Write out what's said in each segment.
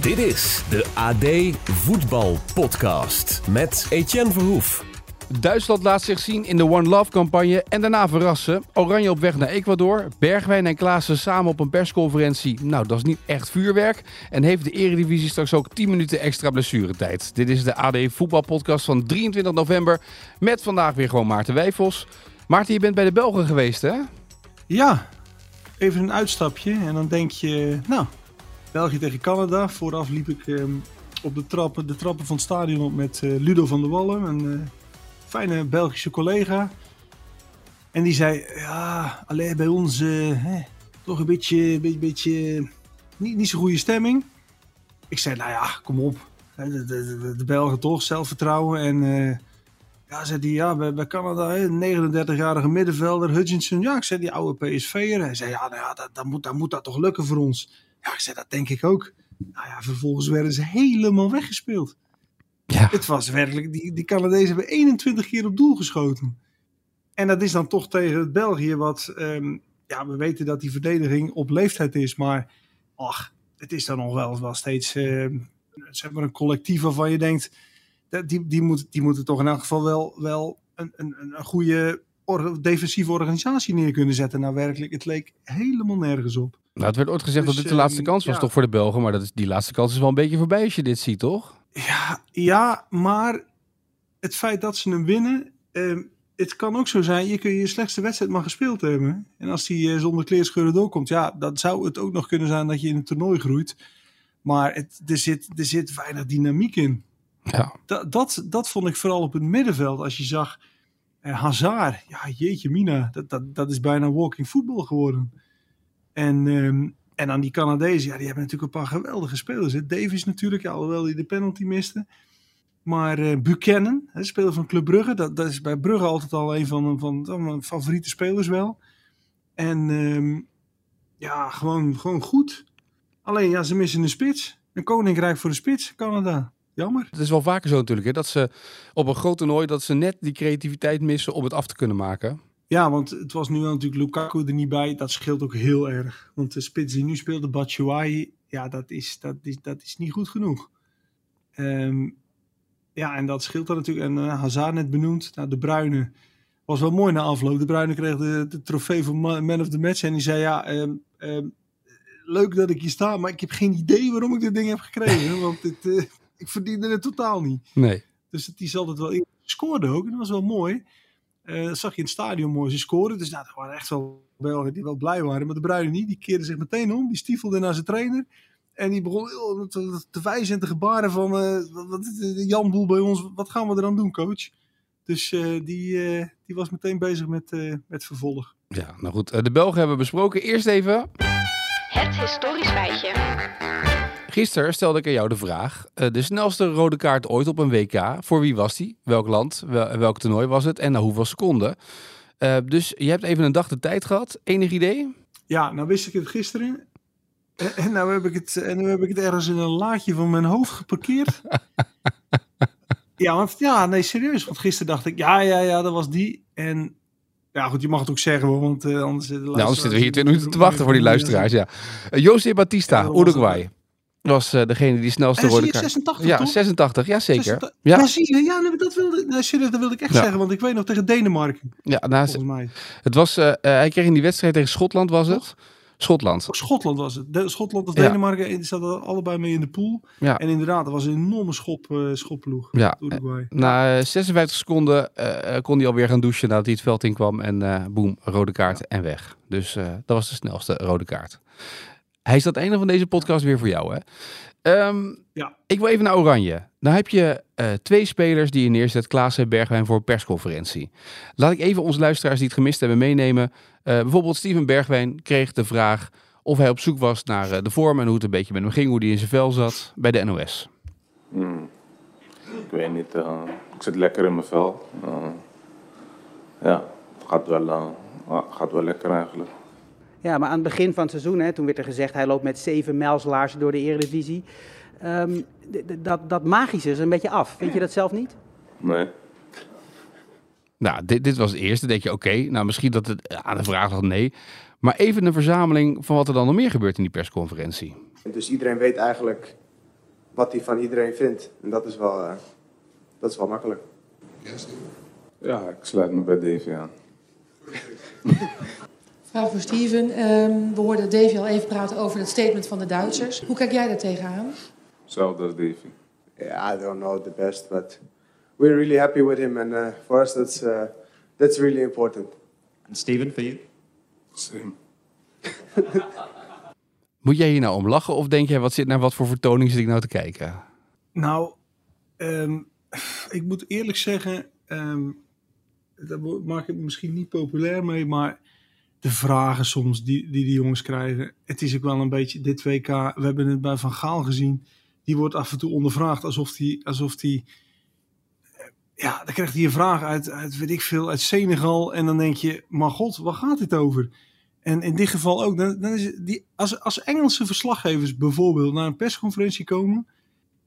Dit is de AD Voetbal Podcast met Etienne Verhoef. Duitsland laat zich zien in de One Love campagne en daarna verrassen. Oranje op weg naar Ecuador. Bergwijn en Klaassen samen op een persconferentie. Nou, dat is niet echt vuurwerk. En heeft de Eredivisie straks ook 10 minuten extra blessuretijd. Dit is de AD Voetbal Podcast van 23 november. Met vandaag weer gewoon Maarten Wijfels. Maarten, je bent bij de Belgen geweest, hè? Ja, even een uitstapje. En dan denk je, nou, België tegen Canada. Vooraf liep ik ehm, op de trappen, de trappen van het stadion op met eh, Ludo van der Wallen, een eh, fijne Belgische collega. En die zei, ja, alleen bij ons eh, toch een beetje, beetje, beetje niet, niet zo'n goede stemming. Ik zei, nou ja, kom op. De, de, de, Belgen toch, zelfvertrouwen. En ja, zei hij, ja, bij, bij Canada, hè, een 39-jarige middenvelder, Hutchinson. Ja, ik zei, die oude PSV'er. Hij zei, ja, nou ja, dat, dat, moet, dat moet dat toch lukken voor ons. Ja, ik zei, dat denk ik ook. Nou ja, vervolgens werden ze helemaal weggespeeld. Ja. Het was werkelijk, die, die Canadezen hebben 21 keer op doel geschoten. En dat is dan toch tegen het België, wat, ehm, ja, we weten dat die verdediging op leeftijd is, maar ach, het is dan nog wel, wel steeds, ehm, zeg maar een collectief waarvan je denkt, dat die, die, moet, die moeten toch in elk geval wel, wel een, een, een goede defensieve organisatie neer kunnen zetten. Nou, werkelijk, het leek helemaal nergens op. Nou, het werd ooit gezegd Dus, dat dit de laatste ehm, kans was ja. toch voor de Belgen. Maar dat is, die laatste kans is wel een beetje voorbij als je dit ziet, toch? Ja, ja, maar het feit dat ze hem winnen. ehm, het kan ook zo zijn, je kun je slechtste wedstrijd maar gespeeld hebben. En als die eh, zonder kleerscheuren doorkomt, ja, dan zou het ook nog kunnen zijn dat je in het toernooi groeit. Maar het, er, zit, er zit weinig dynamiek in. Ja. Dat, dat, dat vond ik vooral op het middenveld. Als je zag eh, Hazard, ja jeetje mina, dat, dat, dat is bijna walking football geworden. En, ehm, en dan die Canadezen, ja, die hebben natuurlijk een paar geweldige spelers. Hè. Davies natuurlijk, alhoewel hij de penalty miste. Maar eh, Buchanan, hè, speler van Club Brugge, dat, dat is bij Brugge altijd al een van, van, van mijn favoriete spelers wel. En ehm, ja, gewoon, gewoon goed. Alleen, ja, ze missen een spits. Een koninkrijk voor de spits, Canada. Jammer. Het is wel vaker zo natuurlijk, hè, dat ze op een groot toernooi dat ze net die creativiteit missen om het af te kunnen maken. Ja, want het was nu wel natuurlijk Lukaku er niet bij. Dat scheelt ook heel erg. Want de spits die nu speelde, Batshuayi, ja, dat is, dat is, dat is niet goed genoeg. Ehm, ja, en dat scheelt dan natuurlijk. En eh, Hazard net benoemd. Nou, de Bruine was wel mooi na afloop. De Bruine kreeg de, de trofee van Ma- Man of the Match. En die zei, ja, ehm, ehm, leuk dat ik hier sta, maar ik heb geen idee waarom ik dit ding heb gekregen. want dit, eh, ik verdiende het totaal niet. Nee. Dus het- die zal het wel in. Scoorde ook, en dat was wel mooi. Eh, dat zag je in het stadion mooi. Ze scoorden. Dus nou, er waren echt wel Belgen die wel blij waren. Maar de Bruinen niet. Die keerde zich meteen om. Die stiefelde naar zijn trainer. En die begon heel te, te wijzen en te gebaren van... eh, wat, Jan Boel bij ons? Wat gaan we eraan doen, coach? Dus eh, die, eh, die was meteen bezig met, eh, met vervolg. Ja, nou goed. eh, De Belgen hebben we besproken. Eerst even. Het historisch feitje. Gisteren stelde ik aan jou de vraag. eh, de snelste rode kaart ooit op een WK. Voor wie was die? Welk land? Wel- welk toernooi was het? En na hoeveel seconden? Eh, dus je hebt even een dag de tijd gehad. Enig idee? Ja, nou wist ik het gisteren. En, en nou heb ik het, en nu heb ik het ergens in een laadje van mijn hoofd geparkeerd. ja, want, ja, nee, serieus. Want gisteren dacht ik, ja, ja, ja, dat was die. En ja, goed, je mag het ook zeggen, hoor, want eh, anders... Nou, anders zitten we hier 20 minuten te wachten voor die luisteraars. Ja. Eh, José Batista, Uruguay. Was eh, degene die snelste zie rode kaart... 86, Ja, toch? 86. Ja, zeker. 86. Ja, Ja, zie je, ja, dat wilde, serieus, dat wilde ik echt Ja. zeggen, want ik weet nog tegen Denemarken, ja nou, volgens mij. het was, eh, eh, hij kreeg in die wedstrijd tegen Schotland, was het? Schotland. Schotland was het. De, Schotland of. Denemarken zaten allebei mee in de pool. Ja. En inderdaad, dat was een enorme schop, eh schopploeg. Ja, Uruguay. Na eh, 56 seconden eh, kon hij alweer gaan douchen nadat hij het veld in kwam. En boem, rode kaart en weg. Dus dat was de snelste rode kaart. Hij is dat einde van deze podcast weer voor jou, hè? Ehm, Ja. Ik wil even naar Oranje. Dan heb je eh, twee spelers die je neerzet, Klaas en Bergwijn, voor een persconferentie. Laat ik even onze luisteraars die het gemist hebben meenemen. Eh, bijvoorbeeld Steven Bergwijn kreeg de vraag of hij op zoek was naar eh, de vorm en hoe het een beetje met hem ging, hoe hij in zijn vel zat bij de NOS. Ik weet niet. ik zit lekker in mijn vel. Ja, het gaat wel, gaat wel lekker eigenlijk. Ja, maar aan het begin van het seizoen, hè, toen werd er gezegd hij loopt met zeven mijlslaarzen door de eredivisie. Ehm, d- dat, dat magische is een beetje af. Vind je dat zelf niet? Nee. Nou, dit, dit was het eerste. Dan denk je, oké, nou misschien dat het aan de vraag was nee. Maar even een verzameling van wat er dan nog meer gebeurt in die persconferentie. Dus iedereen weet eigenlijk wat hij van iedereen vindt. En dat is wel, eh, dat is wel makkelijk. Ja, ik sluit me bij Davy aan. Vraag voor Steven. Ehm, we hoorden Davy al even praten over het statement van de Duitsers. Hoe kijk jij daar tegenaan? Hetzelfde als Davy. Yeah, I don't know the best, but we're really happy with him. And uh, for us, that's, uh, that's really important. And Steven, for you? Same. Moet jij hier nou om lachen of denk jij, wat zit naar wat voor vertoning zit ik nou te kijken? Nou, ehm, ik moet eerlijk zeggen, ehm daar maak ik misschien niet populair mee, maar de vragen soms die, die die jongens krijgen, het is ook wel een beetje dit WK, we hebben het bij Van Gaal gezien, die wordt af en toe ondervraagd alsof die, alsof eh, ja, dan krijgt hij een vraag uit, uit, weet ik veel, uit Senegal en dan denk je, maar god, waar gaat dit over? En in dit geval ook, dan, dan is die, als, als Engelse verslaggevers bijvoorbeeld naar een persconferentie komen,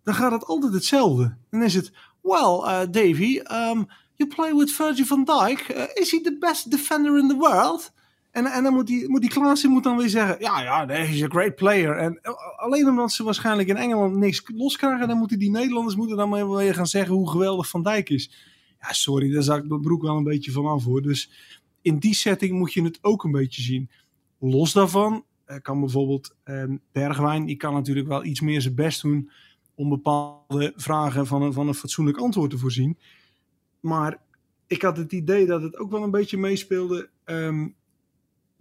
dan gaat het altijd hetzelfde. Dan is het, well, uh, Davy, um, you play with Virgil van Dijk. Uh, is he the best defender in the world? En, en dan moet die, moet die moet dan weer zeggen, ja, ja, nee, he's a great player. En uh, alleen omdat ze waarschijnlijk in Engeland niks loskrijgen, dan moeten die Nederlanders moeten dan maar weer gaan zeggen hoe geweldig Van Dijk is. Ja, sorry, daar zak ik mijn broek wel een beetje van af. Dus in die setting moet je het ook een beetje zien. Los daarvan eh, kan bijvoorbeeld eh, Bergwijn, die kan natuurlijk wel iets meer zijn best doen om bepaalde vragen van een, van een fatsoenlijk antwoord te voorzien. Maar ik had het idee dat het ook wel een beetje meespeelde. Ehm,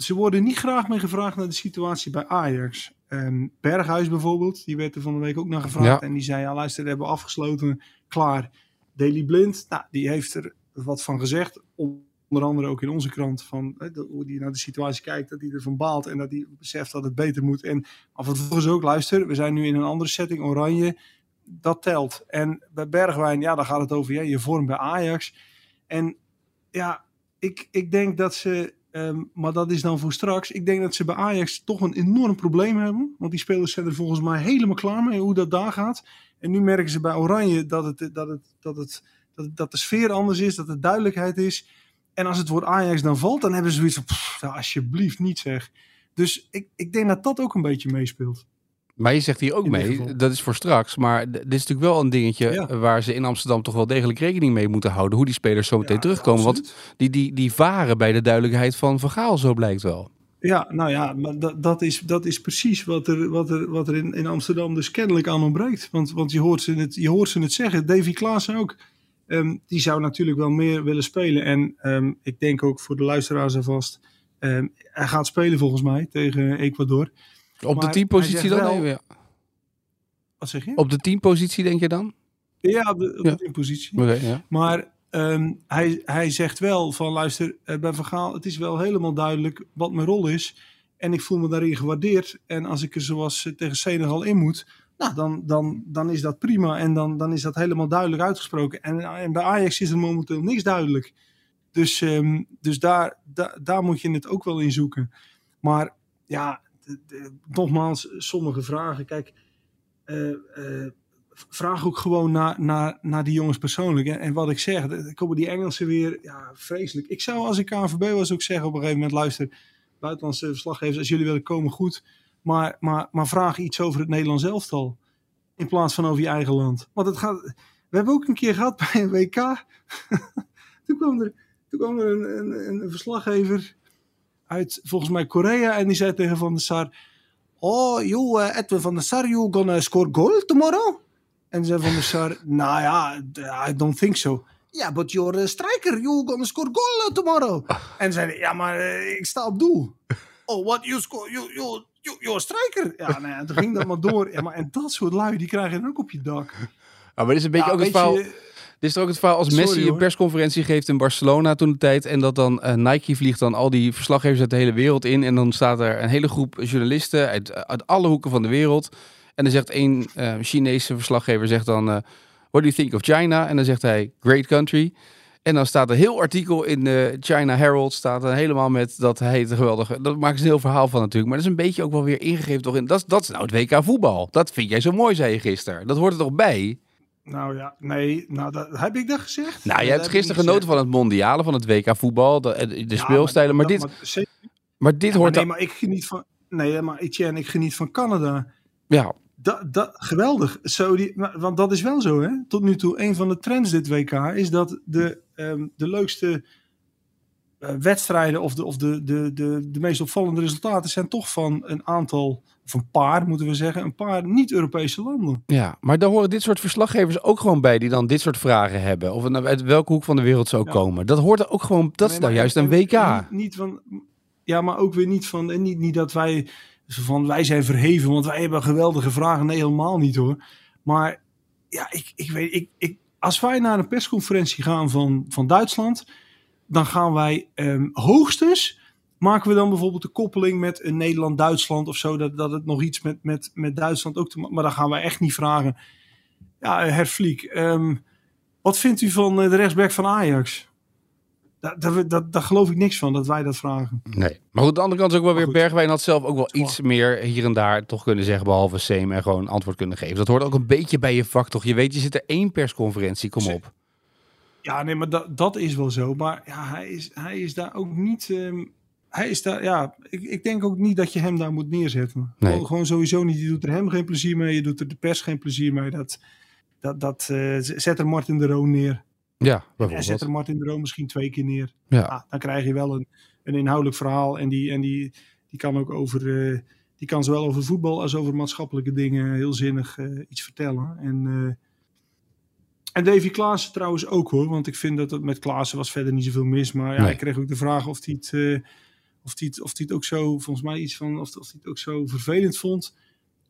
ze worden niet graag meer gevraagd naar de situatie bij Ajax. Ehm, Berghuis bijvoorbeeld, die werd er van de week ook naar gevraagd. Ja. En die zei, ja luister, we hebben afgesloten, klaar. Daily Blind, nou, die heeft er wat van gezegd. Onder andere ook in onze krant, van, hoe hij naar de situatie kijkt, dat hij ervan baalt en dat hij beseft dat het beter moet. En af en toe ook, luister, we zijn nu in een andere setting, oranje, dat telt. En bij Bergwijn, ja, dan gaat het over ja, je vorm bij Ajax. En ja, ik, ik denk dat ze, ehm, maar dat is dan voor straks, ik denk dat ze bij Ajax toch een enorm probleem hebben. Want die spelers zijn er volgens mij helemaal klaar mee hoe dat daar gaat. En nu merken ze bij Oranje dat, het, dat, het, dat, het, dat, de sfeer anders is, dat er duidelijkheid is. En als het woord Ajax dan valt, dan hebben ze zoiets van, "Pff, ja, alsjeblieft niet zeg. Dus ik, ik denk dat dat ook een beetje meespeelt. Maar je zegt hier ook mee, dat is voor straks. Maar dit is natuurlijk wel een dingetje Ja. waar ze in Amsterdam toch wel degelijk rekening mee moeten houden. Hoe die spelers zo meteen terugkomen. Want die, die, die varen bij de duidelijkheid van Van Gaal, zo blijkt wel. Ja, nou ja, maar dat, dat, is, dat is precies wat er, wat er, wat er in, in Amsterdam dus kennelijk aan ontbreekt. Want, want je, hoort ze het, je hoort ze het zeggen. Davy Klaassen ook. Ehm, die zou natuurlijk wel meer willen spelen. En ehm, ik denk ook voor de luisteraars alvast. ehm hij gaat spelen volgens mij tegen Ecuador. Op de teampositie dan? wel- even, ja. Wat zeg je? Op de teampositie denk je dan? Ja, op de, op Ja. de teampositie. Ja. Maar ehm, hij, hij zegt wel van luister, eh, bij Van Gaal, het is wel helemaal duidelijk wat mijn rol is. En ik voel me daarin gewaardeerd. En als ik er zoals eh, tegen Senegal in moet, nou, dan, dan, dan is dat prima. En dan, dan is dat helemaal duidelijk uitgesproken. En, en bij Ajax is er momenteel niks duidelijk. Dus, ehm, dus daar, daar, daar moet je het ook wel in zoeken. Maar ja, nogmaals, sommige vragen. Kijk, eh, eh, vraag ook gewoon naar, naar, naar die jongens persoonlijk. En, en wat ik zeg, dan komen die Engelsen weer, ja, vreselijk. Ik zou als ik KNVB was ook zeggen op een gegeven moment, luister, buitenlandse verslaggevers, als jullie willen komen, goed. Maar, maar, maar vraag iets over het Nederlands elftal. In plaats van over je eigen land. Want het gaat, we hebben ook een keer gehad bij een WK. toen kwam er, toen kwam er een, een, een verslaggever uit, volgens mij Korea, en die zei tegen Van der Sar, Oh, you, uh, Edwin van der Sar, you gonna score goal tomorrow? En zei Van der Sar, nou ja, I don't think so. Ja, but you're a striker, you gonna score goal tomorrow. En zei ja, maar eh, ik sta op doel. Oh, what, you score, you, you, you, you're striker. Ja, nou ja, toen ging dat maar door. Ja, maar en dat soort lui, die krijgen dan ook op je dak. Ah, maar dit is een beetje Ja, ook het weet verhaal. je- is toch ook het verhaal als Sorry, Messi een persconferentie geeft in Barcelona toen de tijd. En dat dan eh, Nike vliegt dan al die verslaggevers uit de hele wereld in. En dan staat er een hele groep journalisten uit, uit alle hoeken van de wereld. En dan zegt één eh, Chinese verslaggever zegt dan... eh, What do you think of China? En dan zegt hij, great country. En dan staat een heel artikel in de China Herald, staat er helemaal met dat hij het geweldig... Dat maakt een heel verhaal van natuurlijk, maar dat is een beetje ook wel weer ingegeven toch in... Dat, is- dat is nou het WK voetbal. Dat vind jij zo mooi, zei je gisteren. Dat hoort er toch bij? Nou ja, nee, nou, dat, heb ik dat gezegd? Nou, je hebt gisteren genoten van het mondiale, van het WK voetbal, de, de Ja, speelstijlen, maar, dit... maar zeker- Maar dit Ja, hoort nee, maar ik geniet van. Nee, maar Etienne, ik geniet van Canada. Ja, Dat, dat, geweldig. Zo die, want dat is wel zo, hè? Tot nu toe, een van de trends dit WK is dat de, ehm, de leukste eh, wedstrijden of, de, of de, de, de, de meest opvallende resultaten zijn toch van een aantal, of een paar moeten we zeggen, een paar niet-Europese landen. Ja, maar daar horen dit soort verslaggevers ook gewoon bij die dan dit soort vragen hebben. Of het nou uit welke hoek van de wereld ze ook Ja. komen. Dat hoort er ook gewoon, dat is nou juist een en- WK. Niet, niet van, ja, maar ook weer niet van, en niet, niet dat wij, van wij zijn verheven, want wij hebben geweldige vragen. Nee, helemaal niet hoor. Maar ja, ik, ik weet, ik, ik, als wij naar een persconferentie gaan van, van Duitsland, dan gaan wij ehm, hoogstens, maken we dan bijvoorbeeld de koppeling met een Nederland-Duitsland of zo, dat, dat het nog iets met, met, met Duitsland ook te maken, maar dan gaan wij echt niet vragen. Ja, Herr Vliek, ehm, wat vindt u van eh, de rechtsback van Ajax? Daar, daar, daar, daar geloof ik niks van dat wij dat vragen. Nee. Maar goed, aan de andere kant is ook wel weer goed. Bergwijn had zelf ook wel iets meer hier en daar toch kunnen zeggen, behalve Seem en gewoon antwoord kunnen geven. Dat hoort ook een beetje bij je vak, toch? Je weet, je zit er één persconferentie, kom op. Ja, nee, maar dat, dat is wel zo. Maar ja, hij, is, hij is daar ook niet. ehm, hij is daar, ja, ik, ik denk ook niet dat je hem daar moet neerzetten. Nee. Gewoon, gewoon sowieso niet. Je doet er hem geen plezier mee, je doet er de pers geen plezier mee. Dat, dat, dat, eh, zet er Martin de Roon neer. Ja, En zet er bijvoorbeeld. Martin de Roon misschien twee keer neer. Ja. Ah, dan krijg je wel een, een inhoudelijk verhaal. En die, en die, die kan ook over. eh, die kan zowel over voetbal als over maatschappelijke dingen heel zinnig eh, iets vertellen. En, en Davy Klaassen trouwens ook hoor. Want ik vind dat het met Klaassen was verder niet zoveel mis. Maar ja, Nee. ik kreeg ook de vraag of hij het, eh, of die het, of die het ook zo, volgens mij iets van, of, of hij het ook zo vervelend vond.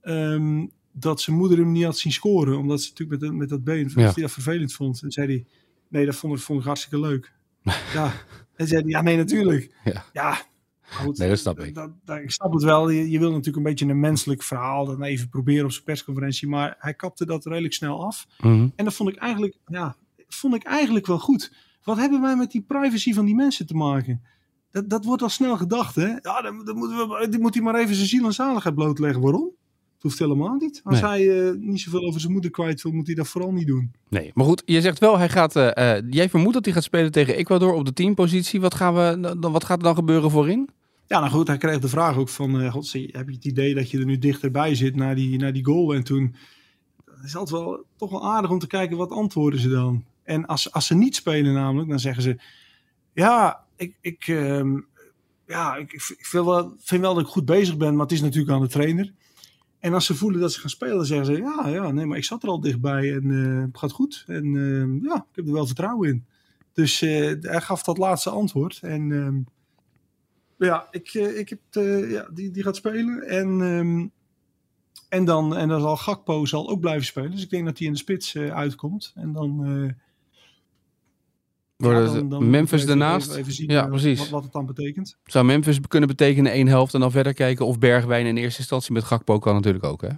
ehm, dat zijn moeder hem niet had zien scoren. Omdat ze natuurlijk met, dat- met dat been, Ja. of hij dat vervelend vond. En zei hij, nee, dat vond ik, vond ik hartstikke leuk. ja, en zei hij, ja, nee, natuurlijk. Ja. Ja, goed, Nee, dat snap ik. dat- dat- ik snap het wel. Je, je wil natuurlijk een beetje een menselijk verhaal dan even proberen op zijn persconferentie. Maar hij kapte dat redelijk snel af. Mhm. En dat vond ik eigenlijk, ja, vond ik eigenlijk wel goed. Wat hebben wij met die privacy van die mensen te maken? Dat, dat wordt al snel gedacht, hè? Ja, dan, dan moeten we, dan moet hij maar even zijn ziel en zaligheid blootleggen. Waarom? Het hoeft helemaal niet. Als Nee. hij eh, niet zoveel over zijn moeder kwijt wil, moet hij dat vooral niet doen. Nee, maar goed, je zegt wel, hij gaat, eh, eh, jij vermoedt dat hij gaat spelen tegen Ecuador op de teampositie. Wat, gaan we, dan, wat gaat er dan gebeuren voorin? Ja, nou goed, hij kreeg de vraag ook van, eh, God, heb je het idee dat je er nu dichterbij zit naar die, naar die goal? En toen is altijd wel, toch wel aardig om te kijken wat antwoorden ze dan. En als, als ze niet spelen namelijk, dan zeggen ze, ja, ik, ik, ehm, ja, ik, ik vind, wel, vind wel dat ik goed bezig ben, maar het is natuurlijk aan de trainer. En als ze voelen dat ze gaan spelen, zeggen ze, ja, ja, nee, maar ik zat er al dichtbij en eh, het gaat goed. En ehm, ja, ik heb er wel vertrouwen in. Dus eh, hij gaf dat laatste antwoord. En ehm, ja, ik, eh, ik heb, ja die, die gaat spelen. En, ehm, en, dan, en dan zal Gakpo zal ook blijven spelen. Dus ik denk dat hij in de spits eh, uitkomt. En dan... eh, Wordt ja, het dan- dan Memphis even- daarnaast? Even, even zien Ja, precies. Wat, wat het dan betekent. Zou Memphis kunnen betekenen één helft en dan verder kijken of Bergwijn in eerste instantie met Gakpo kan natuurlijk ook, hè?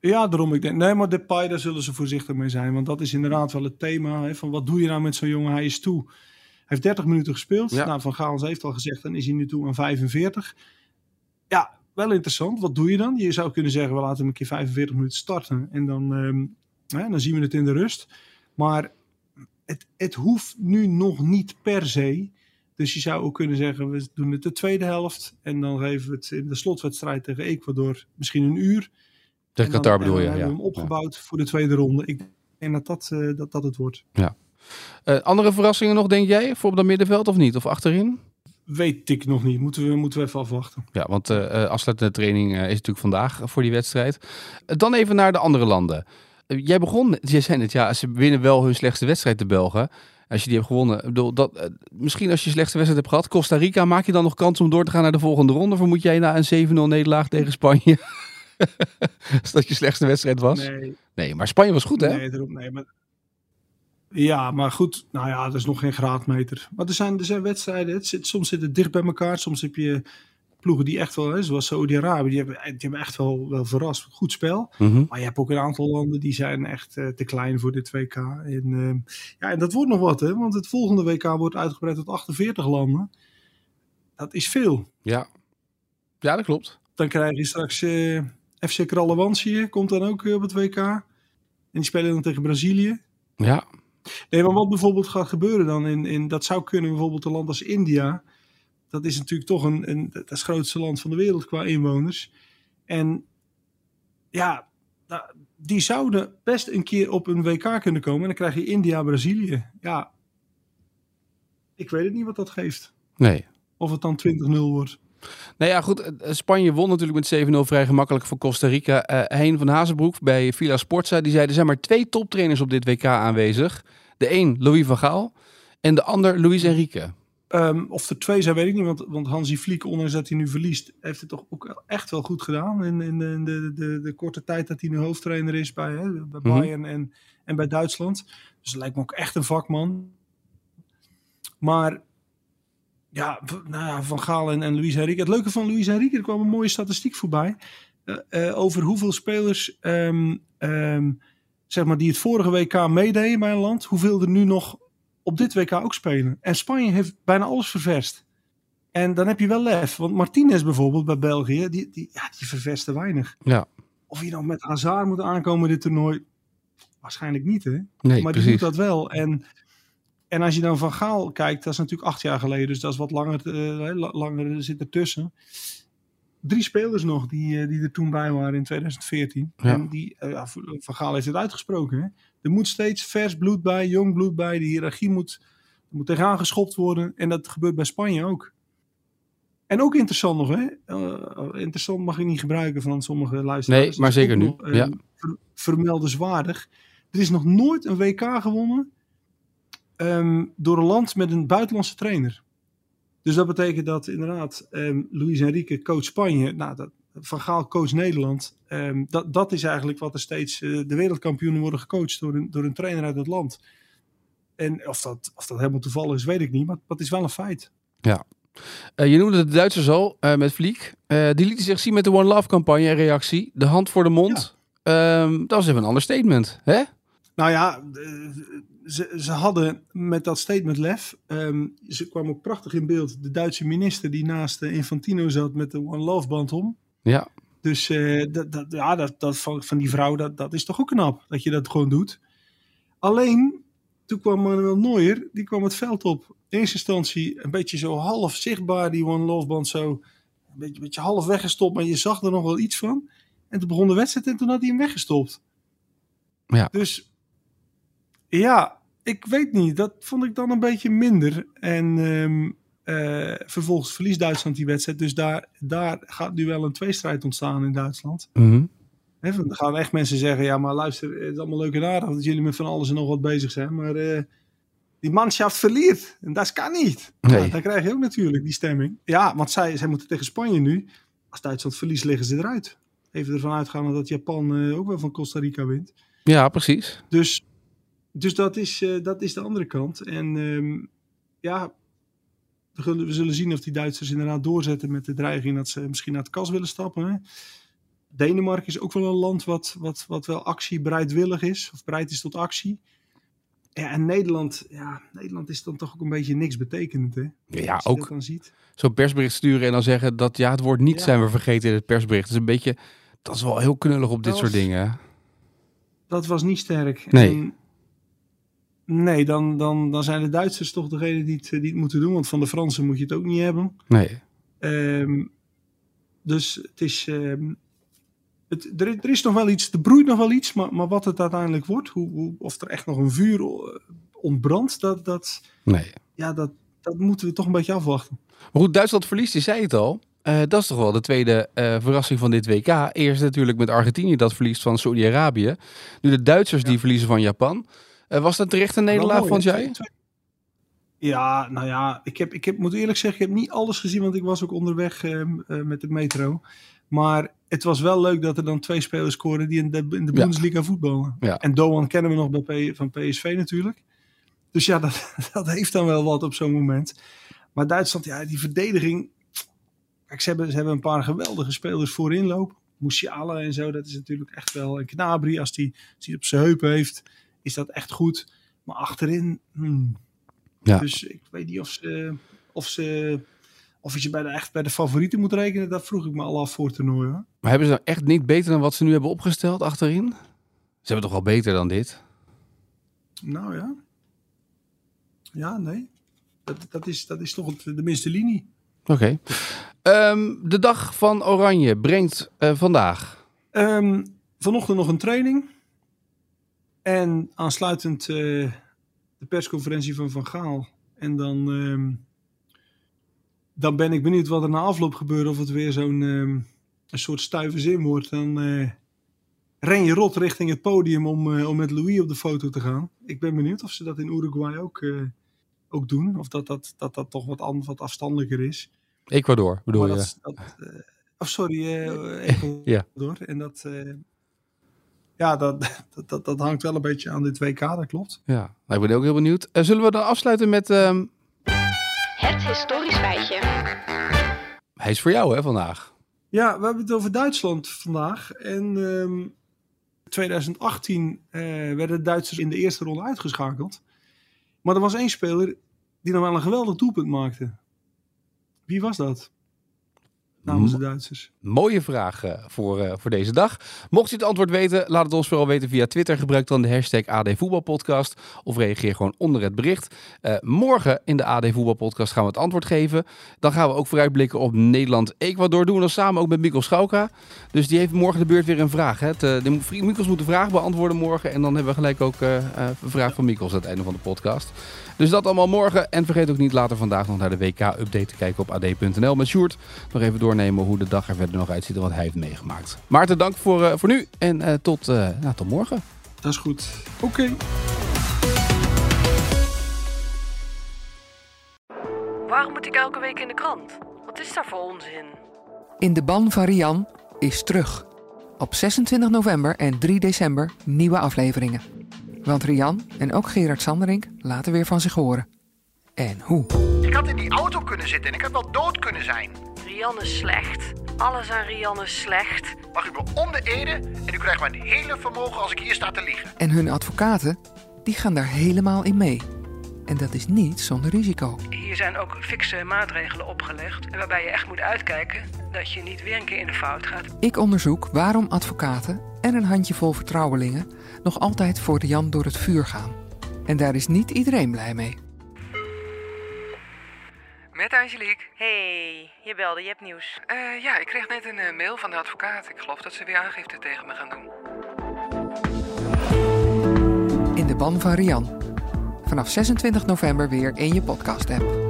Ja, daarom ik denk. Nee, maar Depay, daar zullen ze voorzichtig mee zijn. Want dat is inderdaad wel het thema. Hè, van wat doe je nou met zo'n jongen? Hij is toe. Heeft 30 minuten gespeeld. Ja. Nou, Van Gaal heeft al gezegd, dan is hij nu toe aan 45. Ja, wel interessant. Wat doe je dan? Je zou kunnen zeggen, we laten hem een keer 45 minuten starten. En dan, ehm, hè, dan zien we het in de rust. Maar het, het hoeft nu nog niet per se. Dus je zou ook kunnen zeggen, we doen het de tweede helft. En dan geven we het in de slotwedstrijd tegen Ecuador misschien een uur. Tegen Qatar bedoel je, ja. we hem opgebouwd voor de tweede ronde. Ik denk dat dat, eh, dat, dat het wordt. Ja. Eh, andere verrassingen nog, denk jij, voor op dat middenveld of niet? Of achterin? Weet ik nog niet. Moeten we, moeten we even afwachten. Ja, want eh eh, afsluitende training is natuurlijk vandaag voor die wedstrijd. Dan even naar de andere landen. Jij begon, jij zei net, ja, ze winnen wel hun slechtste wedstrijd, de Belgen. Als je die hebt gewonnen. Ik bedoel, dat, misschien als je je slechtste wedstrijd hebt gehad, Costa Rica, maak je dan nog kans om door te gaan naar de volgende ronde? Of moet jij na een 7-0 nederlaag tegen Spanje? Als dat je slechtste wedstrijd was? Nee. Nee, maar Spanje was goed, hè? Nee, daarom, nee, maar... Ja, maar goed. Nou ja, dat is nog geen graadmeter. Maar er zijn, er zijn wedstrijden. Het zit, soms zit het dicht bij elkaar. Soms heb je ploegen die echt wel, hè, zoals Saudi-Arabië, die hebben, die hebben echt wel, wel verrast. Goed spel. Mhm. Maar je hebt ook een aantal landen die zijn echt eh, te klein voor dit WK. En, eh, ja, en dat wordt nog wat, hè? want het volgende WK wordt uitgebreid tot 48 landen. Dat is veel. Ja, ja dat klopt. Dan krijg je straks eh, FC Krallewansië, komt dan ook eh, op het WK. En die spelen dan tegen Brazilië. Ja, Nee, maar wat bijvoorbeeld gaat gebeuren dan, in, in, dat zou kunnen bijvoorbeeld een land als India. Dat is natuurlijk toch een, een, dat is het grootste land van de wereld qua inwoners. En ja, die zouden best een keer op een WK kunnen komen. En dan krijg je India, Brazilië. Ja, ik weet het niet wat dat geeft. nee. Of het dan 20-0 wordt. Nou ja, goed. eh, Spanje won natuurlijk met 7-0 vrij gemakkelijk van Costa Rica. Eh Heen van Hazenbroek bij Villa Sportza, die zei er zijn maar twee toptrainers op dit WK aanwezig. De een, Louis van Gaal, en de ander, Luis Enrique. Ehm, of er twee zijn, weet ik niet. Want, want Hansi Flick, ondanks dat hij nu verliest, heeft het toch ook echt wel goed gedaan. In, in, de, in de, de, de korte tijd dat hij nu hoofdtrainer is bij, hè, bij Mhm. Bayern en, en bij Duitsland. Dus het lijkt me ook echt een vakman. Maar ja, nou ja Van Gaal en, en Luis Enrique. Het leuke van Luis Enrique, er kwam een mooie statistiek voorbij. eh, eh, over hoeveel spelers ehm, ehm, zeg maar, die het vorige WK meededen bij een land, hoeveel er nu nog op dit WK ook spelen. En Spanje heeft bijna alles ververst. En dan heb je wel lef. Want Martinez bijvoorbeeld bij België, die, die, ja, die ververste weinig. Ja, Of je nou met Hazard moet aankomen dit toernooi, waarschijnlijk niet hè. nee, maar die doet dat wel. En, en als je dan Van Gaal kijkt, dat is natuurlijk acht jaar geleden. Dus dat is wat langer, la- langer zit ertussen. Drie spelers nog die, eh, die er toen bij waren in 2014. Ja. En die, eh, Van Gaal heeft het uitgesproken. Hè? Er moet steeds vers bloed bij, jong bloed bij. De hiërarchie moet, er moet tegenaan geschopt worden. En dat gebeurt bij Spanje ook. En ook interessant nog, hè? Interessant mag ik niet gebruiken van sommige luisteraars. Nee, maar zeker nu, nog, ja. ver- vermeldenswaardig. Er is nog nooit een WK gewonnen ehm, door een land met een buitenlandse trainer. Dus dat betekent dat inderdaad ehm Luis Enrique coach Spanje, nou, dat, Van Gaal coach Nederland. Ehm, dat, dat is eigenlijk wat er steeds eh, de wereldkampioenen worden gecoacht door een, door een trainer uit het land. En of dat, of dat helemaal toevallig is, weet ik niet, maar het is wel een feit. Ja. Eh, je noemde de Duitsers al, eh, met Vliek. Die lieten zich zien met de One Love campagne en reactie. De hand voor de mond. Dat was even een ander statement, hè? Nou ja, ze, ze hadden met dat statement lef. ehm, ze kwam ook prachtig in beeld. De Duitse minister die naast eh, Infantino zat met de One Love band om. Ja. Dus eh, dat, dat, ja, dat, dat van, van die vrouw, dat, dat is toch ook knap dat je dat gewoon doet. Alleen, toen kwam Manuel Neuer, die kwam het veld op. In eerste instantie een beetje zo half zichtbaar, die One Love band zo. Een beetje, een beetje half weggestopt, maar je zag er nog wel iets van. En toen begon de wedstrijd en toen had hij hem weggestopt. Ja. Dus ja, ik weet niet. Dat vond ik dan een beetje minder. En ehm, eh, vervolgens verliest Duitsland die wedstrijd. Dus daar, daar gaat nu wel een tweestrijd ontstaan in Duitsland. Want er gaan echt mensen zeggen: ja, maar luister, het is allemaal leuk en aardig dat jullie met van alles en nog wat bezig zijn. Maar eh, die manschaft verliert. En dat kan niet. Nee. Ja, dan krijg je ook natuurlijk die stemming. Ja, want zij, zij moeten tegen Spanje nu. Als Duitsland verliest, liggen ze eruit. Even ervan uitgaan dat Japan eh, ook wel van Costa Rica wint. Ja, precies. Dus, dus dat, is, eh, dat is de andere kant. En ehm, ja, we zullen, we zullen zien of die Duitsers inderdaad doorzetten met de dreiging dat ze misschien naar het kas willen stappen. Hè. Denemarken is ook wel een land wat, wat, wat wel actiebereidwillig is, of bereid is tot actie. Ja, en Nederland, ja, Nederland is dan toch ook een beetje niks betekend, hè? Ja, Als je ook. dat dan ziet. Zo'n persbericht sturen en dan zeggen dat ja, het woord niet Ja. zijn we vergeten in het persbericht. Dat is een beetje, dat is wel heel knullig op dit soort dingen. Dat was niet sterk. Nee. En nee, dan, dan, dan zijn de Duitsers toch degene die het, die het moeten doen. Want van de Fransen moet je het ook niet hebben. Nee. Ehm, dus het is. ehm, het, er, er is nog wel iets, er broeit nog wel iets, maar, maar wat het uiteindelijk wordt, hoe, hoe, of er echt nog een vuur eh, ontbrandt, dat, dat, Nee. ja, dat, dat moeten we toch een beetje afwachten. Maar goed, Duitsland verliest, je zei het al. Eh, dat is toch wel de tweede eh, verrassing van dit WK. Eerst natuurlijk met Argentinië dat verliest van Saudi-Arabië. Nu de Duitsers die verliezen van Japan. Eh, was dat terecht een nederlaag, vond jij? Ja, nou ja, ik, heb, ik heb, moet eerlijk zeggen, ik heb niet alles gezien, want ik was ook onderweg ehm, eh, met de metro. Maar het was wel leuk dat er dan twee spelers scoren die in de, in de Ja. Bundesliga voetballen. Ja. En Doan kennen we nog bij P- van PSV natuurlijk. Dus ja, dat, dat heeft dan wel wat op zo'n moment. Maar Duitsland, ja, die verdediging. Kijk, ze hebben, ze hebben een paar geweldige spelers voorin lopen. Musiala en zo, dat is natuurlijk echt wel een Knabri. Als die, als die op zijn heupen heeft, is dat echt goed. Maar achterin, hmm. Ja. dus ik weet niet of ze, of ze, of je bij de, echt bij de favorieten moet rekenen. Dat vroeg ik me al af voor het toernooi. Hoor. Maar hebben ze nou echt niet beter dan wat ze nu hebben opgesteld achterin? Ze hebben toch wel beter dan dit? Nou ja. Ja, nee. Dat, dat, is, dat is toch het, de minste linie. Oké. Ehm, de dag van Oranje brengt eh, vandaag. Ehm, vanochtend nog een training. En aansluitend eh, de persconferentie van Van Gaal. En dan, ehm, dan ben ik benieuwd wat er na afloop gebeurt. Of het weer zo'n ehm, een soort stuive zin wordt. Dan eh, ren je rot richting het podium om, eh, om met Louis op de foto te gaan. Ik ben benieuwd of ze dat in Uruguay ook, ook doen. Of dat dat, dat, dat toch wat, an, wat afstandelijker is. Ecuador bedoel Maar je? dat, dat, oh, sorry, Ecuador. Ja. En dat, ja, dat, dat, dat, dat hangt wel een beetje aan dit WK, dat klopt. Ja, nou, ik ben ook heel benieuwd. Eh, zullen we dan afsluiten met... ehm, Het historisch feitje. hij is voor jou hè, vandaag. Ja, we hebben het over Duitsland vandaag. En ehm 2018 eh, werden de Duitsers in de eerste ronde uitgeschakeld. Maar er was één speler die nog wel een geweldig doelpunt maakte. Wie was dat? Namens de Duitsers. Mooie vraag voor, eh, voor deze dag. Mocht u het antwoord weten, laat het ons vooral weten via Twitter. Gebruik dan de hashtag AD Voetbalpodcast of reageer gewoon onder het bericht. Eh, morgen in de AD Voetbalpodcast gaan we het antwoord geven. Dan gaan we ook vooruitblikken op Nederland-Ecuador. Doen we dan samen ook met Mikkel Schauka. Dus die heeft morgen de beurt weer een vraag. Hè. Eh, de, Mikkels moet de vraag beantwoorden morgen. En dan hebben we gelijk ook een vraag van Mikkels aan het einde van de podcast. Dus dat allemaal morgen. En vergeet ook niet later vandaag nog naar de WK-update te kijken op ad.nl met Sjoerd. Nog even doornemen hoe de dag er verder nog uitziet en wat hij heeft meegemaakt. Maarten, dank voor, eh, voor nu en eh, tot, eh, nou, tot morgen. Dat is goed. Oké. Waarom moet ik elke week in de krant? Wat is daar voor onzin? In de ban van Rian is terug. Op 26 november en 3 december nieuwe afleveringen. Want Rian en ook Gerard Sanderink laten weer van zich horen. En hoe? Ik had in die auto kunnen zitten en ik had wel dood kunnen zijn. Rian is slecht. Alles aan Rian is slecht. Mag u me om de ede en u krijgt mijn hele vermogen als ik hier sta te liegen. En hun advocaten, die gaan daar helemaal in mee. En dat is niet zonder risico. Hier zijn ook fikse maatregelen opgelegd. Waarbij je echt moet uitkijken dat je niet weer een keer in de fout gaat. Ik onderzoek waarom advocaten en een handjevol vertrouwelingen nog altijd voor de Jan door het vuur gaan. En daar is niet iedereen blij mee. Met Angelique. Hey, je belde, je hebt nieuws. Eh, ja, ik kreeg net een eh, mail van de advocaat. Ik geloof dat ze weer aangifte tegen me gaan doen. In de ban van Rian. Vanaf 26 november weer in je podcast-app.